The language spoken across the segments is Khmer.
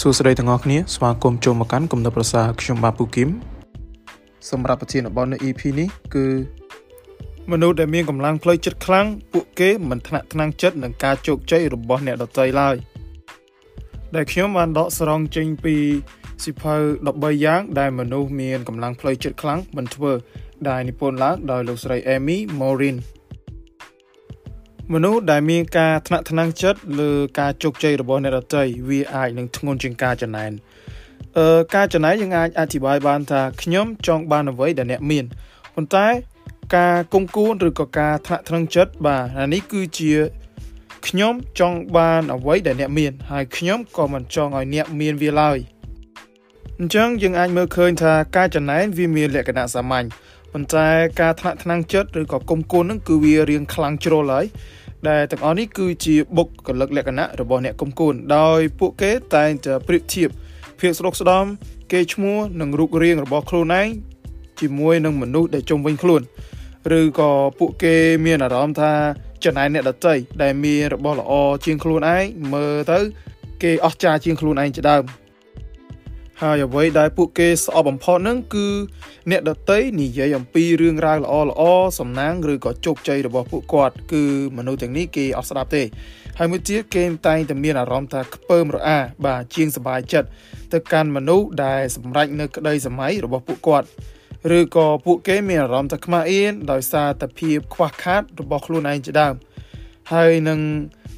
សួស្តីទាំងអស់គ្នាស្វាគមន៍ចូលមកកាន់គំនិតប្រសាខ្ញុំបាទពូគឹមសម្រាប់ប្រធានបទនៅ EP នេះគឺមនុស្សដែលមានកម្លាំងផ្លូវចិត្តខ្លាំងពួកគេមិនថ្នាក់ថ្នាំងចិត្តនឹងការជោគជ័យរបស់អ្នកដទៃឡើយដែលខ្ញុំបានដកស្រង់ចេញពីសិភៅ13យ៉ាង ដែលមនុស្សមានកម្លាំងផ្លូវចិត្តខ្លាំងមិនធ្វើ ដែលនិពន្ធឡើងដោយលោកស្រី Amy Morin មនុស្សដែលមានការថ្នាក់ថ្នាំងចិត្តលើការជោគជ័យរបស់អ្នកដទៃវាអាចនឹងធ្ងន់ជាងការចំណែនអឺការចំណែនយើងអាចអធិប្បាយបានថាខ្ញុំចង់បានអ្វីដែលអ្នកមានប៉ុន្តែការគំគួនឬក៏ការថ្នាក់ថ្នាំងចិត្តបាទអានេះគឺជាខ្ញុំចង់បានអ្វីដែលអ្នកមានហើយខ្ញុំក៏មិនចង់ឲ្យអ្នកមានវាឡើយអញ្ចឹងយើងអាចមើលឃើញថាការចំណែនវាមានលក្ខណៈសាមញ្ញប៉ុន្តែការថ្នាក់ថ្នាំងចិត្តឬក៏គុំគួនហ្នឹងគឺវារៀងខ្លាំងជ្រុលហើយ ដែលទាំងអស់នេះគឺជាបុគ្គលិកលក្ខណៈរបស់អ្នកគុំគួនដោយពួកគេតែងតែប្រៀបធៀបភាពស្រុកស្ដំគេឈ្មោះនិងរូបរាងរបស់ខ្លួនឯងជាមួយនឹងមនុស្សដែលជុំវិញខ្លួនឬក៏ពួកគេមានអារម្មណ៍ថាចំណែកអ្នកដតីដែលមានរបស់ល្អជាងខ្លួនឯងមើលទៅ គេអស្ចារ្យជាងខ្លួនឯងជាដើម ហើយអ្វីដែលពួកគេស្អប់បំផុតហ្នឹងគឺអ្នកដតីនិយាយអំពីរឿងរ៉ាវល្អល្អសំណាងឬក៏ជោគជ័យរបស់ពួកគាត់គឺមនុស្សទាំងនេះគេអត់ស្ដាប់ទេហើយមួយទៀតគេតែងតែមានអារម្មណ៍ថាខ្ពើមរអាបាទជាងសบายចិត្តទៅកាន់មនុស្សដែលសម្រេចនៅក្តីសម័យរបស់ពួកគាត់ឬក៏ពួកគេមានអារម្មណ៍ថាខ្មាស់អៀនដោយសារតែភាពខ្វះខាតរបស់ខ្លួនឯងជាដើមហើយនឹង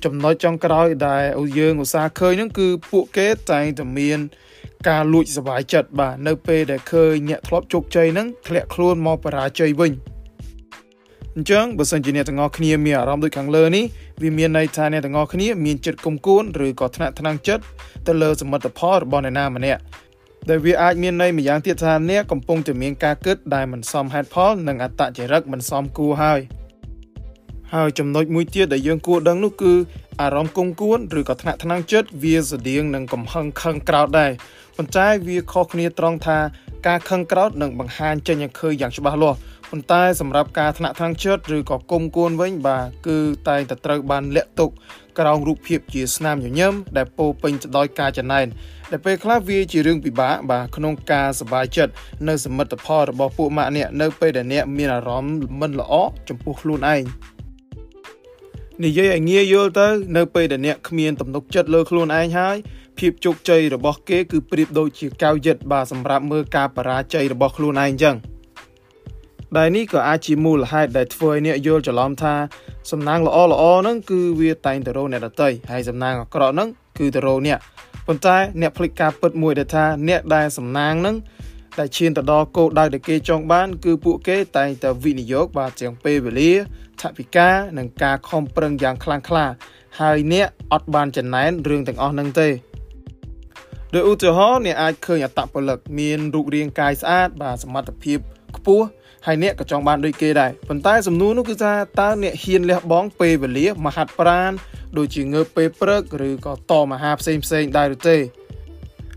ចំណុចចុងក្រោយដែលយើងឧស្សាហ៍ឃើញហ្នឹងគឺពួកគេតែងតែមាន ការលួចសុវ័យចិត្តបាទនៅពេលដែលឃើញអ្នកធ្លាប់ជោគជ័យហ្នឹងធ្លាក់ខ្លួនមកបរាជ័យវិញអញ្ចឹងបើសិនជាអ្នកទាំងអស់គ្នាមានអារម្មណ៍ដូចខាងលើនេះវាមានន័យថាអ្នកទាំងអស់គ្នាមានចិត្តគំគួនឬក៏ថ្នាក់ថ្នាំងចិត្តទៅលើសមិទ្ធផលរបស់អ្នកណាម្នាក់ដែលវាអាចមានន័យម្យ៉ាងទៀតថាអ្នកកំពុងតែមានការគិតដែលមិនសមហេតុផលនិងអត្តចរិតមិនសមគួរហើយ។ ហើយចំណុចមួយទៀតដែលយើងគួរដឹងនោះគឺអារម្មណ៍គង្គួនឬក៏ថ្នាក់ថ្នាំងចិត្តវាស្តៀងនឹងកំហឹងខឹងក្រោតដែរប៉ុន្តែវាខុសគ្នាត្រង់ថាការខឹងក្រោតនឹងបង្ហាញចេញឲ្យឃើញយ៉ាងច្បាស់លាស់ប៉ុន្តែសម្រាប់ការថ្នាក់ថ្នាំងចិត្តឬក៏គង្គួនវិញបាទគឺតែងតែត្រូវបានលាក់ទុកក្រោមរូបភាពជាស្នាមញញឹមដែលពោពេញទៅដោយការចំណែនដែលពេលខ្លះវាជារឿងពិបាកបាទក្នុងការសប្បាយចិត្តនៅសមិទ្ធផលរបស់ពួកម៉ាក់អ្នកនៅពេលដែលអ្នកមានអារម្មណ៍មិនល្អចំពោះខ្លួនឯង។ និយាយឲ្យងាយយល់ទៅ នៅពេលដែលអ្នកគ្មានទំនុកចិត្តលើខ្លួនឯងហើយភាពជោគជ័យរបស់គេគឺប្រៀបដូចជាកៅយិតបាទសម្រាប់មើលការបរាជ័យរបស់ខ្លួនឯងអញ្ចឹងដែលនេះក៏អាចជាមូលហេតុដែលធ្វើឲ្យអ្នកយល់ច្រឡំថាសំណាងល្អល្អហ្នឹងគឺវាតែងទៅរកអ្នកដតីហើយសំណាងអាក្រក់ហ្នឹងគឺទៅរកអ្នកប៉ុន្តែអ្នកភ្លេចការពិតមួយដែលថាអ្នកដែលសំណាងហ្នឹង ដែលឈានទៅដល់គោលដៅដែលគេចង់បាន គឺពួកគេតែងតែវិនិយោគបាទទាំងពេលវេលាថវិកានិងការខំប្រឹងយ៉ាងខ្លាំងក្លា ហើយអ្នកអត់បានចំណែនរឿងទាំងអស់ហ្នឹងទេដោយឧទាហរណ៍អ្នកអាចឃើញអត្តពលិកមានរូបរាងកាយស្អាត បាទសមត្ថភាពខ្ពស់ហើយអ្នកក៏ចង់បានដូចគេដែរប៉ុន្តែសំណួរនោះគឺថាតើអ្នកហ៊ានលះបង់ពេលវេលាមហាត់ប្រាណដូចជាងើបពេលព្រឹកឬក៏តមហាផ្សេងផ្សេងដែរឬទេ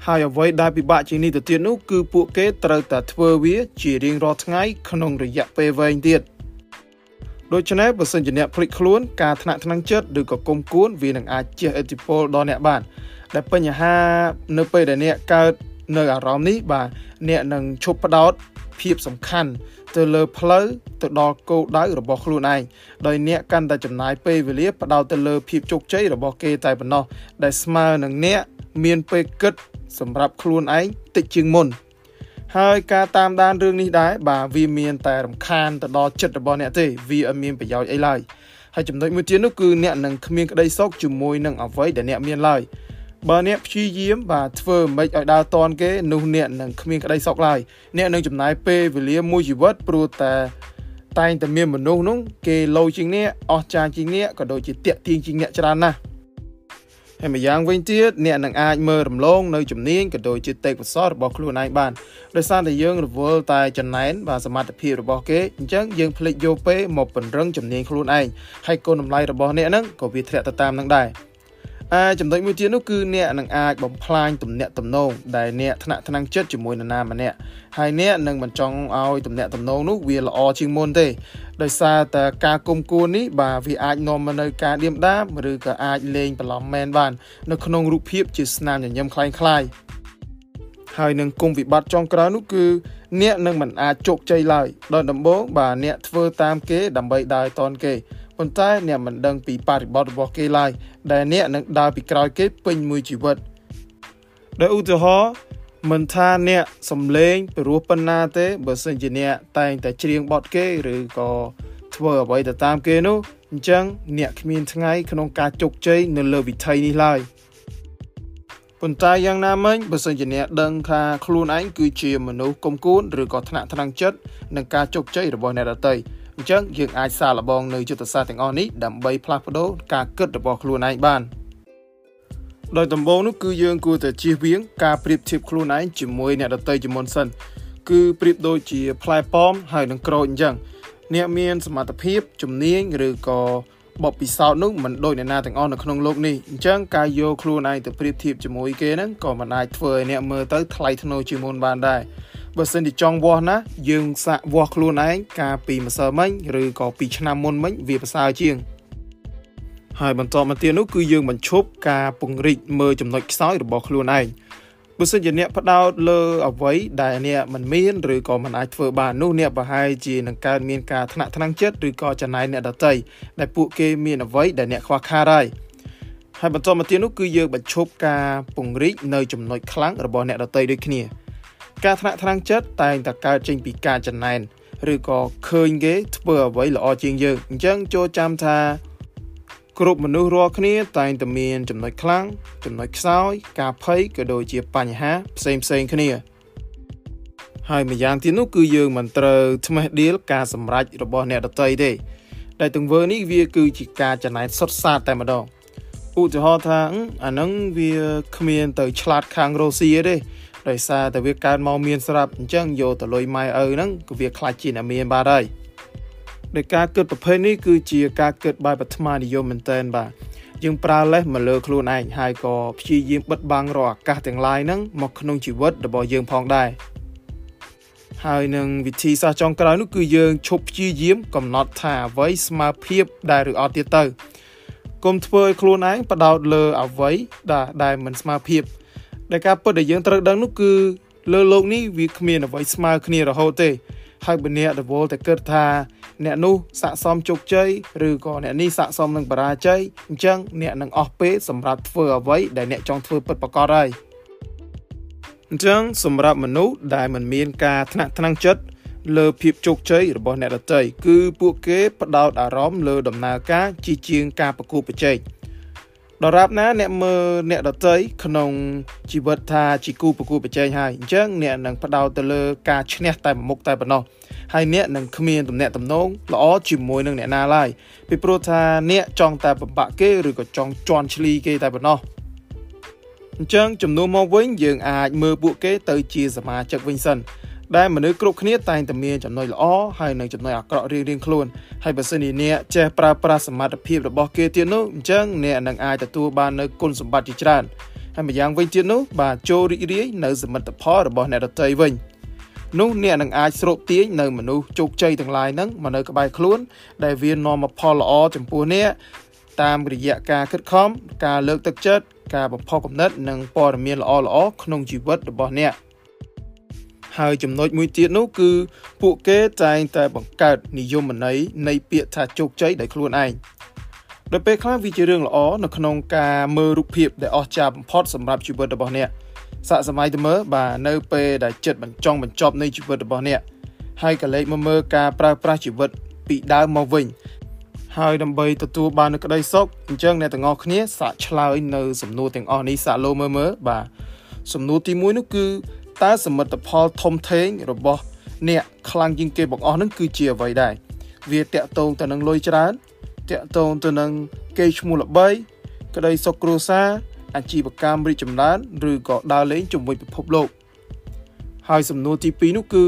ហើយអ្វីដែលពិបាកជាងនេះទៅទៀតនោះគឺពួកគេត្រូវតែធ្វើវាជារៀងរាល់ថ្ងៃក្នុងរយៈពេលវែងទៀតដូច្នេះបើសិនជាអ្នកភ្លេចខ្លួនការថ្នាក់ថ្នាំងចិត្តឬក៏គុំគួនវានឹងអាចជះឥទ្ធិពលដល់អ្នកបានដែលបញ្ហានៅពេលដែលអ្នកកើតនៅអារម្មណ៍នេះបាទអ្នកនឹងឈប់ផ្ដោតភាពសំខាន់ទៅលើផ្លូវទៅដល់គោលដៅរបស់ខ្លួនឯងដោយអ្នកកាន់តែចំណាយពេលវេលាផ្ដោតទៅលើភាពជោគជ័យរបស់គេតែប៉ុណ្ណោះដែលស្មើនឹងអ្នក មានពេលគិតសម្រាប់ខ្លួនឯងតិចជាងមុន ហើយការតាមដានរឿងនេះដែរបាទវាមានតែរំខានទៅដល់ចិត្តរបស់អ្នកទេវាអត់មានប្រយោជន៍អីឡើយហើយចំណុចមួយទៀតនោះគឺអ្នកនឹងគ្មានក្តីសុខជាមួយនឹងអ្វីដែលអ្នកមានឡើយបើអ្នកព្យាយាមបាទធ្វើមិនឲ្យដើរតនគេនោះអ្នកនឹងគ្មានក្តីសុខឡើយអ្នកនឹងចំណាយពេលវេលាមួយជីវិតព្រោះតែតែងតែមានមនុស្សនោះគេលោជាងអ្នកអស់ចាជាងអ្នកក៏ដូចជាតាក់ទាញជាងអ្នកច្រើនណាស់ ហើយម្យ៉ាងវិញទៀតអ្នកនឹងអាចមើលរំលងនៅជំនាញក៏ដូចជាទេពកោសល្យរបស់ខ្លួនឯងបានដោយសារតែយើងរវល់តែចំណែនបាទសមត្ថភាពរបស់គេអញ្ចឹងយើងភ្លេចយកពេលមកពង្រឹងជំនាញខ្លួនឯងហើយគុណតម្លៃរបស់អ្នកហ្នឹងក៏វាធ្លាក់ទៅតាមនឹងដែរ អាចំណុចមួយទៀតនោះគឺអ្នកនឹងអាចបំផ្លាញទំនាក់ទំនងដែលអ្នកថ្នាក់ថ្នាំងចិត្តជាមួយនរណាម្នាក់ហើយអ្នកនឹងមិនចង់ឲ្យទំនាក់ទំនងនោះវាល្អជាងមុនទេដោយសារតែការគុំគួននេះបាទវាអាចនាំមកនៅការឌៀមដាមឬក៏អាចលេងបន្លំមែនបាននៅក្នុងរូបភាពជាស្នាមញញឹមคล้ายៗហើយនឹងគុំវិបត្តិចុងក្រោយនោះគឺអ្នកនឹងមិនអាចជោគជ័យឡើយដោយដំបូងបាទអ្នកធ្វើតាមគេដើម្បីដើរតនគេ ប៉ុន្តែអ្នកមិនដឹងពីបរិបទរបស់គេឡើយដែលអ្នកនឹងដើរពីក្រោយគេពេញមួយជីវិតដោយឧទាហរណ៍មិនថាអ្នកសំលេងពីរោះប៉ុណ្ណាទេបើសិនជាអ្នកតែងតែច្រៀងបទគេឬក៏ធ្វើអ្វីទៅតាមគេនោះអញ្ចឹងអ្នកគ្មានថ្ងៃក្នុងការជោគជ័យនៅលើវិថីនេះឡើយប៉ុន្តែយ៉ាងណាមិញបើសិនជាអ្នកដឹងថាខ្លួនឯងគឺជាមនុស្សគុំគួនឬក៏ថ្នាក់ថ្នាំងចិត្តនឹងការជោគជ័យរបស់អ្នកដទៃ អញ្ចឹងយើងអាចសាកល្បងនៅយុទ្ធសាស្ត្រទាំងអស់នេះដើម្បីផ្លាស់ប្ដូរការគិតរបស់ខ្លួនឯងបានដោយដំបូងនោះគឺយើងគួរតែជៀសវាងការប្រៀបធៀបខ្លួនឯងជាមួយអ្នកដទៃជាមុនសិនគឺប្រៀបដូចជាផ្លែប៉ោមហើយនឹងក្រូចអញ្ចឹងអ្នកមានសមត្ថភាពជំនាញឬក៏បបពិសោធន៍នោះមិនដូចអ្នកណាទាំងអស់នៅក្នុងโลกនេះអញ្ចឹងការយកខ្លួនឯងទៅប្រៀបធៀបជាមួយគេហ្នឹងក៏មិនអាចធ្វើឲ្យអ្នកមើលទៅថ្លៃថ្នូរជាងមុនបានដែរ បើសិនជាចង់វាស់ណាយើងសាកវាស់ខ្លួនឯងកាលពីម្សិលមិញឬក៏ពីឆ្នាំមុនមិញវាប្រសើរជាងហើយបន្តមកទៀតនោះគឺយើងបញ្ឈប់ការពង្រីកមើលចំណុចខ្សោយរបស់ខ្លួនឯងបើសិនជាអ្នកផ្ដោតលើអ្វីដែលអ្នកមិនមានឬក៏មិនអាចធ្វើបាននោះអ្នកប្រហែលជានឹងកើតមានការថ្នាក់ថ្នាំងចិត្តឬក៏ចំណាយអ្នកដតីដែលពួកគេមានអ្វីដែលអ្នកខ្វះខាតហើយហើយបន្តមកទៀតនោះគឺយើងបញ្ឈប់ការពង្រីកនៅចំណុចខ្លាំងរបស់អ្នកដតីដូចគ្នា ការថ្នាក់ថ្នាំងចិត្តតែងតែកើតចេញពីការចំណែនឬក៏ឃើញគេធ្វើអ្វីល្អជាងយើងអញ្ចឹងចូលចាំថាគ្រប់មនុស្សរាល់គ្នាតែងតែមានចំណុចខ្លាំងចំណុចខ្សោយ ការភ័យក៏ដូចជាបញ្ហាផ្សេងផ្សេងគ្នា ហើយម្យ៉ាងទៀតនោះគឺយើងមិនត្រូវថ្មេះដៀលការសម្រេចរបស់អ្នកដតីទេដែលទង្វើនេះវាគឺជាការចំណែនសុទ្ធសាធតែម្ដងឧទាហរណ៍ថាអានឹងវាគ្មានទៅឆ្លាតខាងរ៉ូស៊ីទេ ដោយសារតែវាកើតមកមានស្រាប់អញ្ចឹងយកទៅលុយម៉ែឪហ្នឹងក៏វាខ្លាចជាអ្នកមានបាទហើយដោយការគិតប្រភេទនេះគឺជាការគិតបែបបឋមនិយមមែនតើបាទយើងប្រើលេសមកលើខ្លួនឯងហើយក៏ព្យាយាមបិទបាំងរាល់អាកាសទាំងឡាយហ្នឹងមកក្នុងជីវិតរបស់យើងផងដែរហើយនឹងវិធីសាស្ត្រចុងក្រោយនោះគឺយើងឈប់ព្យាយាមកំណត់ថាអ្វីស្មើភាពដែរឬអត់ទៀតទៅកុំធ្វើឲ្យខ្លួនឯងបដោតលើអ្វីដែលដែលមិនស្មើភាព ដែលការពិតដែលយើងត្រូវដឹងនោះគឺលើโลกនេះវាគ្មានអ្វីស្មើគ្នារហូតទេហើយបើអ្នករវល់តែគិតថាអ្នកនោះស័កសមជោគជ័យឬក៏អ្នកនេះស័កសមនឹងបរាជ័យអញ្ចឹងអ្នកនឹងអស់ពេលសម្រាប់ធ្វើអ្វីដែលអ្នកចង់ធ្វើពិតប្រាកដហើយអញ្ចឹងសម្រាប់មនុស្សដែលមិនមានការថ្នាក់ថ្នាំងចិត្តលើភាពជោគជ័យរបស់អ្នកដទៃគឺពួកគេផ្ដោតអារម្មណ៍លើដំណើរការជាជាងការប្រគួតប្រជែង ដរាបណាអ្នកមើលអ្នកដតីក្នុងជីវិតថាជាគូប្រគួតប្រជែងហើយអញ្ចឹងអ្នកនឹងផ្ដោតទៅលើការឈ្នះតែមុខតែប៉ុណ្ណោះហើយអ្នកនឹងគ្មានទំនាក់ទំនងល្អជាមួយនឹងអ្នកណាឡើយពីព្រោះថាអ្នកចង់តែបំបាក់គេឬក៏ចង់ជន់ឈ្លីគេតែប៉ុណ្ណោះអញ្ចឹងចំនួនមកវិញយើងអាចមើលពួកគេទៅជាសមាជិកវិញសិន ដែលមនុស្សគ្រប់គ្នាតែងតែមានចំណុចល្អហើយនិងចំណុចអាក្រក់រៀងៗខ្លួនហើយបើសិនជាអ្នកចេះប្រើប្រាស់សមត្ថភាពរបស់គេទៀតនោះអញ្ចឹងអ្នកនឹងអាចទទួលបាននូវគុណសម្បត្តិជាច្រើនហើយម្យ៉ាងវិញទៀតនោះបាទចូលរីករាយនៅសមិទ្ធផលរបស់អ្នកដទៃវិញនោះអ្នកនឹងអាចស្រូបទាញនៅមនុស្សជោគជ័យទាំងឡាយហ្នឹងមកនៅក្បែរខ្លួន ដែលវានាំមកផលល្អចំពោះអ្នកតាមរយៈការខិតខំការលើកទឹកចិត្តការបំផុសគំនិត និងព័ត៌មានល្អៗក្នុងជីវិតរបស់អ្នក ហើយចំណុចមួយទៀតនោះគឺពួកគេតែងតែបង្កើតនិយមន័យនៃពាក្យថាជោគជ័យដោយខ្លួនឯងដោយពេលខ្លះវាជារឿងល្អនៅក្នុងការមើលរូបភាពដែលអស្ចារ្យបំផុតសម្រាប់ជីវិតរបស់អ្នកសាកសម័យទៅមើលបាទនៅពេលដែលចិត្តបញ្ចង់បញ្ចប់នៃជីវិតរបស់អ្នកហើយក៏លេចមកមើលការប្រើប្រាស់ជីវិតពីដើមមកវិញហើយដើម្បីទទួលបាននូវក្តីសុខអញ្ចឹងអ្នកទាំងអស់គ្នាសាកឆ្លើយនៅសំណួរទាំងអស់នេះសាកលោមើលមើលបាទសំណួរទី1នោះគឺ តើសមិទ្ធផលធំធេងរបស់អ្នកខ្លាំងជាងគេបង្អស់នឹងគឺជាអ្វីដែរវាតកតងទៅនឹងលុយច្រើនតកតងទៅនឹងគេឈ្មោះល្បី ក្តីសុខគ្រួសារអាជីវកម្មរីកចម្រើនឬក៏ដើរលេងជាមួយពិភពលោក ហើយសំណួរទី2នោះគឺ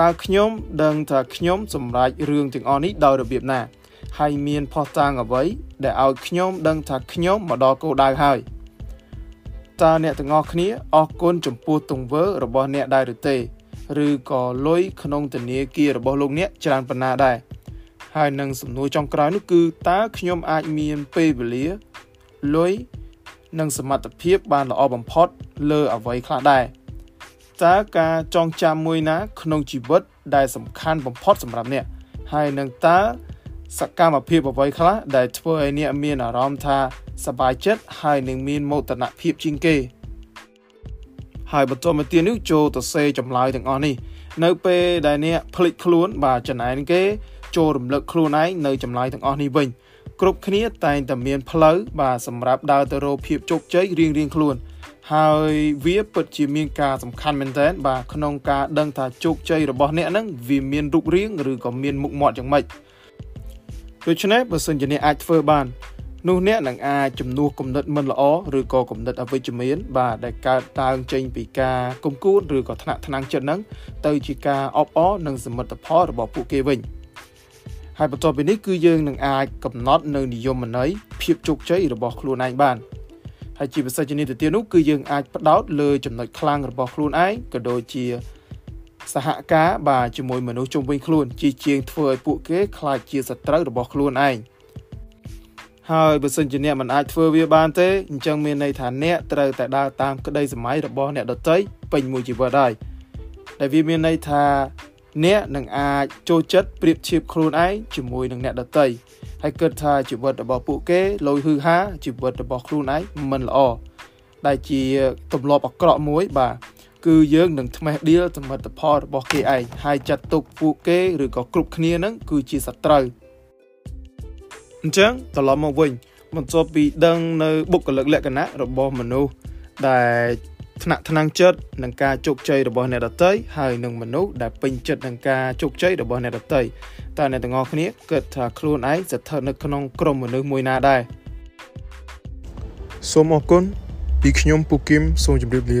តើខ្ញុំដឹងថាខ្ញុំសម្រេចរឿងទាំងអស់នេះដោយរបៀបណា ហើយមានផុសតាងអ្វីដែលឲ្យខ្ញុំដឹងថាខ្ញុំមកដល់គោលដៅហើយ តើអ្នកទាំងអស់គ្នាអរគុណចំពោះទង្វើរបស់អ្នកដែរឬទេឬក៏លុយក្នុងធនាគាររបស់លោកអ្នកច្រើនប៉ុណ្ណាដែរហើយនឹងសំណួរចុងក្រោយនោះគឺតើខ្ញុំអាចមានពេលវេលាលុយនិងសមត្ថភាពបានល្អបំផុតលើអ្វីខ្លះដែរតើការចងចាំមួយណា ក្នុងជីវិតដែលសំខាន់បំផុតសម្រាប់អ្នកហើយនឹងតើ សកម្មភាពអ្វីខ្លះដែលធ្វើឲ្យអ្នកមានអារម្មណ៍ថាសប្បាយចិត្តហើយនឹងមានមោទនភាពជាងគេហើយបន្តមកទៀតនេះចូលទៅសេចម្លើយទាំងអស់នេះនៅពេលដែលអ្នកភ្លេចខ្លួនបាទចំណែនគេ ចូលរំលឹកខ្លួនឯងនៅចម្លើយទាំងអស់នេះវិញគ្រប់គ្នាតែងតែមានផ្លូវបាទសម្រាប់ដើរទៅរកភាពជោគជ័យរៀងៗខ្លួនហើយវាពិតជាមានការសំខាន់មែនទែនបាទក្នុងការដឹងថាជោគជ័យរបស់អ្នកហ្នឹងវាមានរូបរាងឬក៏មានមុខមាត់យ៉ាងម៉េច ដូច្នេះបើសិនជាអ្នកអាចធ្វើបាននោះអ្នកនឹងអាចជំនួសគំនិតមិនល្អឬក៏គំនិតអវិជ្ជមាន បាទដែលកើតឡើងចេញពីការគុំគួនឬក៏ថ្នាក់ថ្នាំងចិត្តហ្នឹងទៅជាការអបអរនិងសមិទ្ធផលរបស់ពួកគេវិញ។ហើយបន្ទាប់ពីនេះគឺយើងនឹងអាចកំណត់នៅនិយមន័យភាពជោគជ័យរបស់ខ្លួនឯងបានហើយជាពិសេសជានេះទៅទៀតនោះគឺយើងអាចផ្ដោតលើចំណុចខ្លាំងរបស់ខ្លួនឯងក៏ដូចជា សហការបាទជាមួយមនុស្សជុំវិញខ្លួន ជាជាងធ្វើឲ្យពួកគេខ្លាចជាសត្រូវរបស់ខ្លួនឯងហើយបើសិនជាអ្នកមិនអាចធ្វើវាបានទេអញ្ចឹងមានន័យថាអ្នកត្រូវតែដើរតាមក្តីសម័យរបស់អ្នកដទៃពេញមួយជីវិតហើយដែលវាមានន័យថាអ្នកនឹងអាចចូលចិត្តប្រៀបធៀបខ្លួនឯងជាមួយនឹងអ្នកដទៃហើយគិតថាជីវិតរបស់ពួកគេលយហឺហាជីវិតរបស់ខ្លួនឯងមិនល្អដែលជាទម្លាប់អាក្រក់មួយបាទ គឺយើងនឹងថ្មេះដៀលសមិទ្ធផលរបស់គេឯងហើយចាត់ទុកពួកគេឬក៏គ្រប់គ្នានឹងគឺជាសត្រូវអញ្ចឹងត្រឡប់មកវិញបន្ទាប់ពីដឹងនៅបុគ្គលិកលក្ខណៈរបស់មនុស្សដែលថ្នាក់ថ្នាំងចិត្តនឹងការជោគជ័យរបស់អ្នកដទៃហើយនឹងមនុស្សដែលពេញចិត្តនឹងការជោគជ័យរបស់អ្នកដទៃតើអ្នកទាំងអស់គ្នាគិតថាខ្លួនឯងស្ថិតនៅក្នុងក្រុមមនុស្សមួយណាដែរសូមអរគុណពីខ្ញុំពូគឹមសូមជម្រាបលា